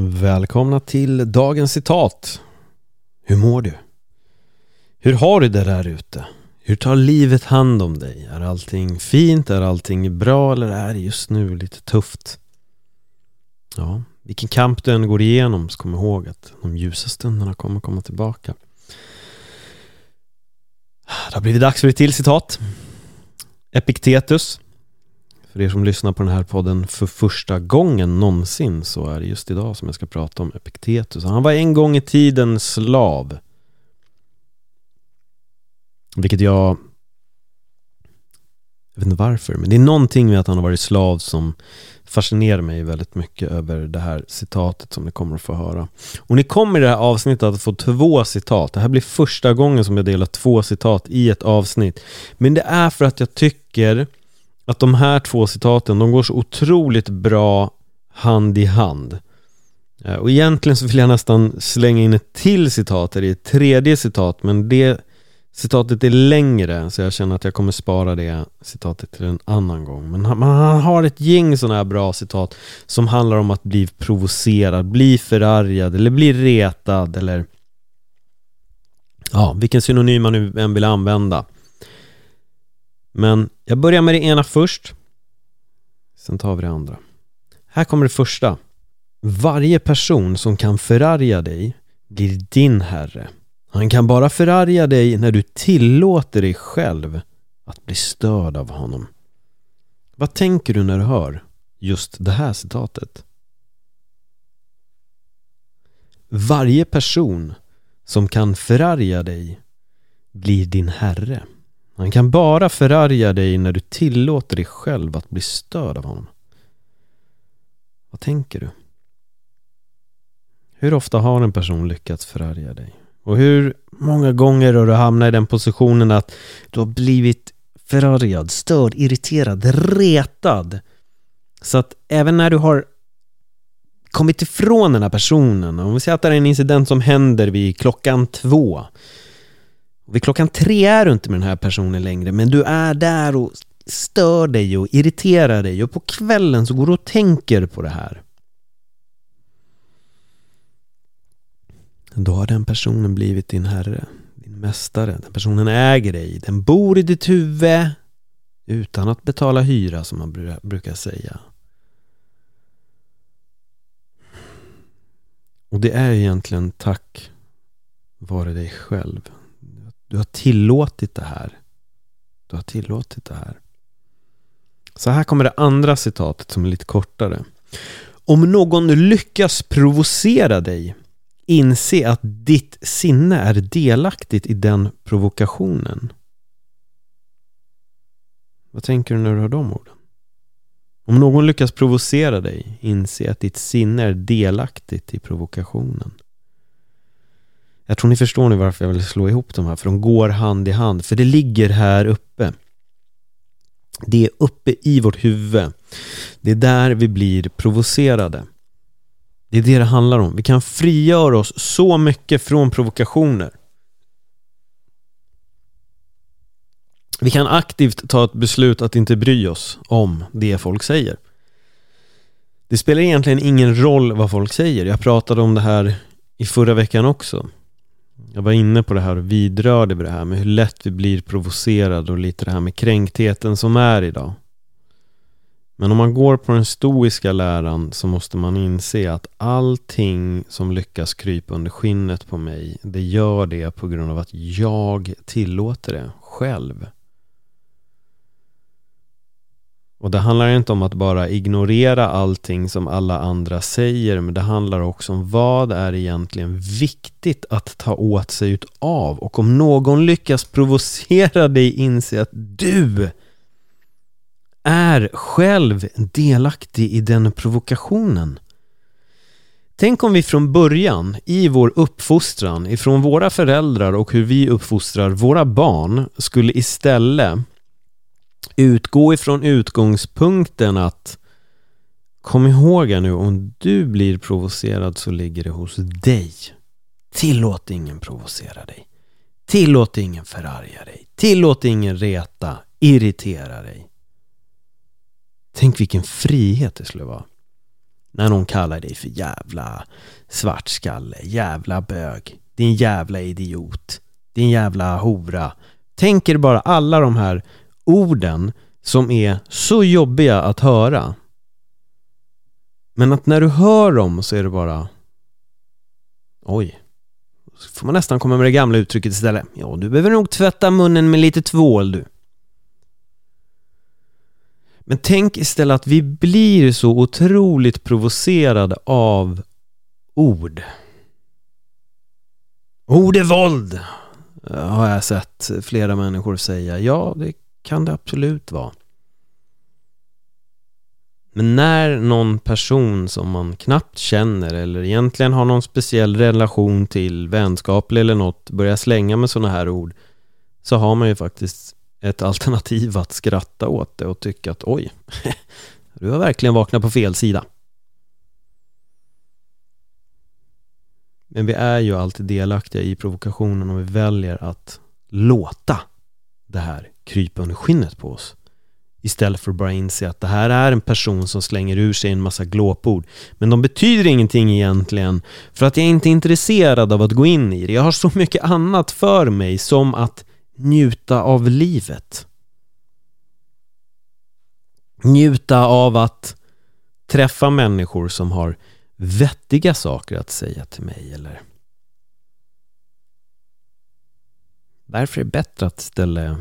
Välkomna till dagens citat. Hur mår du? Hur har du det där ute? Hur tar livet hand om dig? Är allting fint? Är allting bra? Eller är det just nu lite tufft? Ja, vilken kamp du än går igenom så kom ihåg att de ljusa stunderna kommer komma tillbaka. Det har blivit dags för ett till citat. Epiktetus. För er som lyssnar på den här podden för första gången någonsin så är det just idag som jag ska prata om Epiktetus. Han var en gång i tiden slav. Vilket jag... Jag vet inte varför, men det är någonting med att han har varit slav som fascinerar mig väldigt mycket över det här citatet som ni kommer att få höra. Och ni kommer i det här avsnittet att få två citat. Det här blir första gången som jag delar två citat i ett avsnitt. Men det är för att jag tycker att de här två citaten, de går så otroligt bra hand i hand. Eh, och egentligen så vill jag nästan slänga in ett till citat i ett tredje citat, men det citatet är längre så jag känner att jag kommer spara det citatet till en annan gång. Men han, han har ett gäng sådana här bra citat som handlar om att bli provocerad, bli förargad eller bli retad eller ja, vilken synonym man nu än vill använda. Men jag börjar med det ena först. Sen tar vi det andra. Här kommer det första. Varje person som kan förarga dig blir din herre. Han kan bara förarga dig när du tillåter dig själv att bli störd av honom. Vad tänker du när du hör just det här citatet? Varje person som kan förarga dig blir din herre. Han kan bara förarga dig när du tillåter dig själv att bli störd av honom. Vad tänker du? Hur ofta har en person lyckats förarga dig? Och hur många gånger har du hamnat i den positionen att du har blivit förargad, störd, irriterad, retad? Så att även när du har kommit ifrån den här personen, om vi säger att det är en incident som händer vid klockan två vid klockan tre är du inte med den här personen längre, men du är där och stör dig och irriterar dig och på kvällen så går du och tänker på det här. Då har den personen blivit din herre, din mästare. Den personen äger dig, den bor i ditt huvud utan att betala hyra som man brukar säga. Och det är egentligen tack vare dig själv du har tillåtit det här. Du har tillåtit det här. Så här kommer det andra citatet som är lite kortare. Om någon lyckas provocera dig, inse att ditt sinne är delaktigt i den provokationen. Vad tänker du när du hör de orden? Om någon lyckas provocera dig, inse att ditt sinne är delaktigt i provokationen. Jag tror ni förstår nu varför jag vill slå ihop de här, för de går hand i hand. För det ligger här uppe. Det är uppe i vårt huvud. Det är där vi blir provocerade. Det är det det handlar om. Vi kan frigöra oss så mycket från provokationer. Vi kan aktivt ta ett beslut att inte bry oss om det folk säger. Det spelar egentligen ingen roll vad folk säger. Jag pratade om det här i förra veckan också. Jag var inne på det här och vidrörde vid det här med hur lätt vi blir provocerade och lite det här med kränktheten som är idag. Men om man går på den stoiska läran så måste man inse att allting som lyckas krypa under skinnet på mig, det gör det på grund av att jag tillåter det själv. Och det handlar inte om att bara ignorera allting som alla andra säger, men det handlar också om vad är egentligen viktigt att ta åt sig utav. Och om någon lyckas provocera dig inse att du är själv delaktig i den provokationen. Tänk om vi från början, i vår uppfostran, ifrån våra föräldrar och hur vi uppfostrar våra barn, skulle istället utgå ifrån utgångspunkten att Kom ihåg nu, om du blir provocerad så ligger det hos dig. Tillåt ingen provocera dig. Tillåt ingen förarga dig. Tillåt ingen reta, irritera dig. Tänk vilken frihet det skulle vara. När någon kallar dig för jävla svartskalle, jävla bög, din jävla idiot, din jävla hora. Tänk er bara alla de här orden som är så jobbiga att höra. Men att när du hör dem så är det bara Oj, så får man nästan komma med det gamla uttrycket istället. Ja, du behöver nog tvätta munnen med lite tvål du. Men tänk istället att vi blir så otroligt provocerade av ord. Ord är våld, har jag sett flera människor säga. Ja, det kan det absolut vara. Men när någon person som man knappt känner eller egentligen har någon speciell relation till, vänskaplig eller något, börjar slänga med sådana här ord så har man ju faktiskt ett alternativ att skratta åt det och tycka att oj, du har verkligen vaknat på fel sida. Men vi är ju alltid delaktiga i provokationen och vi väljer att låta det här krypa under skinnet på oss. Istället för att bara inse att det här är en person som slänger ur sig en massa glåpord. Men de betyder ingenting egentligen för att jag är inte är intresserad av att gå in i det. Jag har så mycket annat för mig som att njuta av livet. Njuta av att träffa människor som har vettiga saker att säga till mig eller Därför är det bättre att istället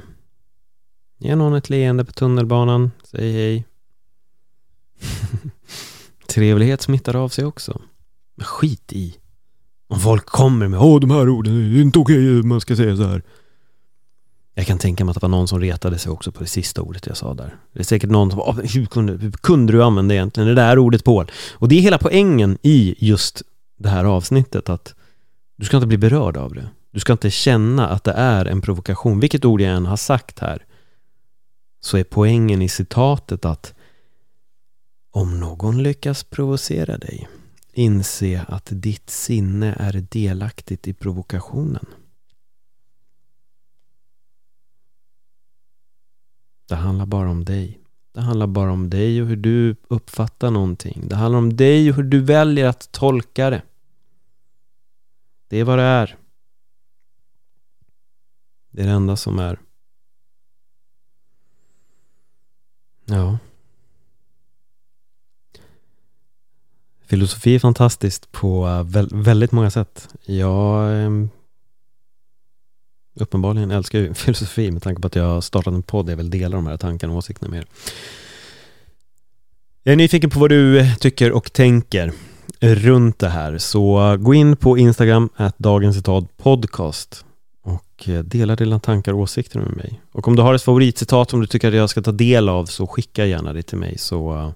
Ge någon ett leende på tunnelbanan. Säg hej. Trevlighet smittar av sig också. Men skit i. Om folk kommer med Åh, de här orden, det är inte okej man ska säga så här. Jag kan tänka mig att det var någon som retade sig också på det sista ordet jag sa där. Det är säkert någon som bara, hur kunde, hur kunde du använda egentligen det där ordet Paul? Och det är hela poängen i just det här avsnittet att du ska inte bli berörd av det. Du ska inte känna att det är en provokation, vilket ord jag än har sagt här så är poängen i citatet att om någon lyckas provocera dig, inse att ditt sinne är delaktigt i provokationen. Det handlar bara om dig. Det handlar bara om dig och hur du uppfattar någonting. Det handlar om dig och hur du väljer att tolka det. Det är vad det är. Det är det enda som är. Ja. Filosofi är fantastiskt på väldigt många sätt. Jag ehm, uppenbarligen älskar ju filosofi med tanke på att jag har startat en podd. Jag vill dela de här tankarna och åsikterna med er. Jag är nyfiken på vad du eh, tycker och tänker runt det här. Så eh, gå in på Instagram, att dagens citat podcast och eh, dela dina tankar och åsikter med mig. Och om du har ett favoritcitat som du tycker att jag ska ta del av så skicka gärna det till mig så,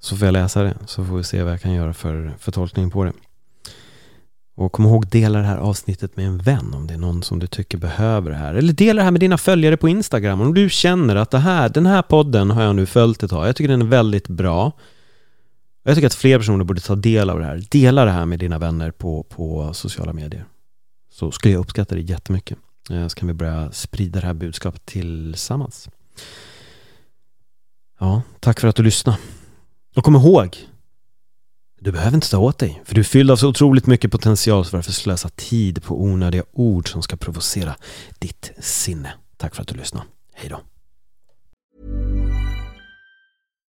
så får jag läsa det. Så får vi se vad jag kan göra för, för tolkning på det. Och kom ihåg, dela det här avsnittet med en vän om det är någon som du tycker behöver det här. Eller dela det här med dina följare på Instagram. Om du känner att det här, den här podden har jag nu följt ett tag. Jag tycker den är väldigt bra. Jag tycker att fler personer borde ta del av det här. Dela det här med dina vänner på, på sociala medier så skulle jag uppskatta det jättemycket. Eh, så kan vi börja sprida det här budskapet tillsammans. Ja, tack för att du lyssnade. Och kom ihåg, du behöver inte ta åt dig, för du är fylld av så otroligt mycket potential så varför slösa tid på onödiga ord som ska provocera ditt sinne. Tack för att du lyssnade. Hej då.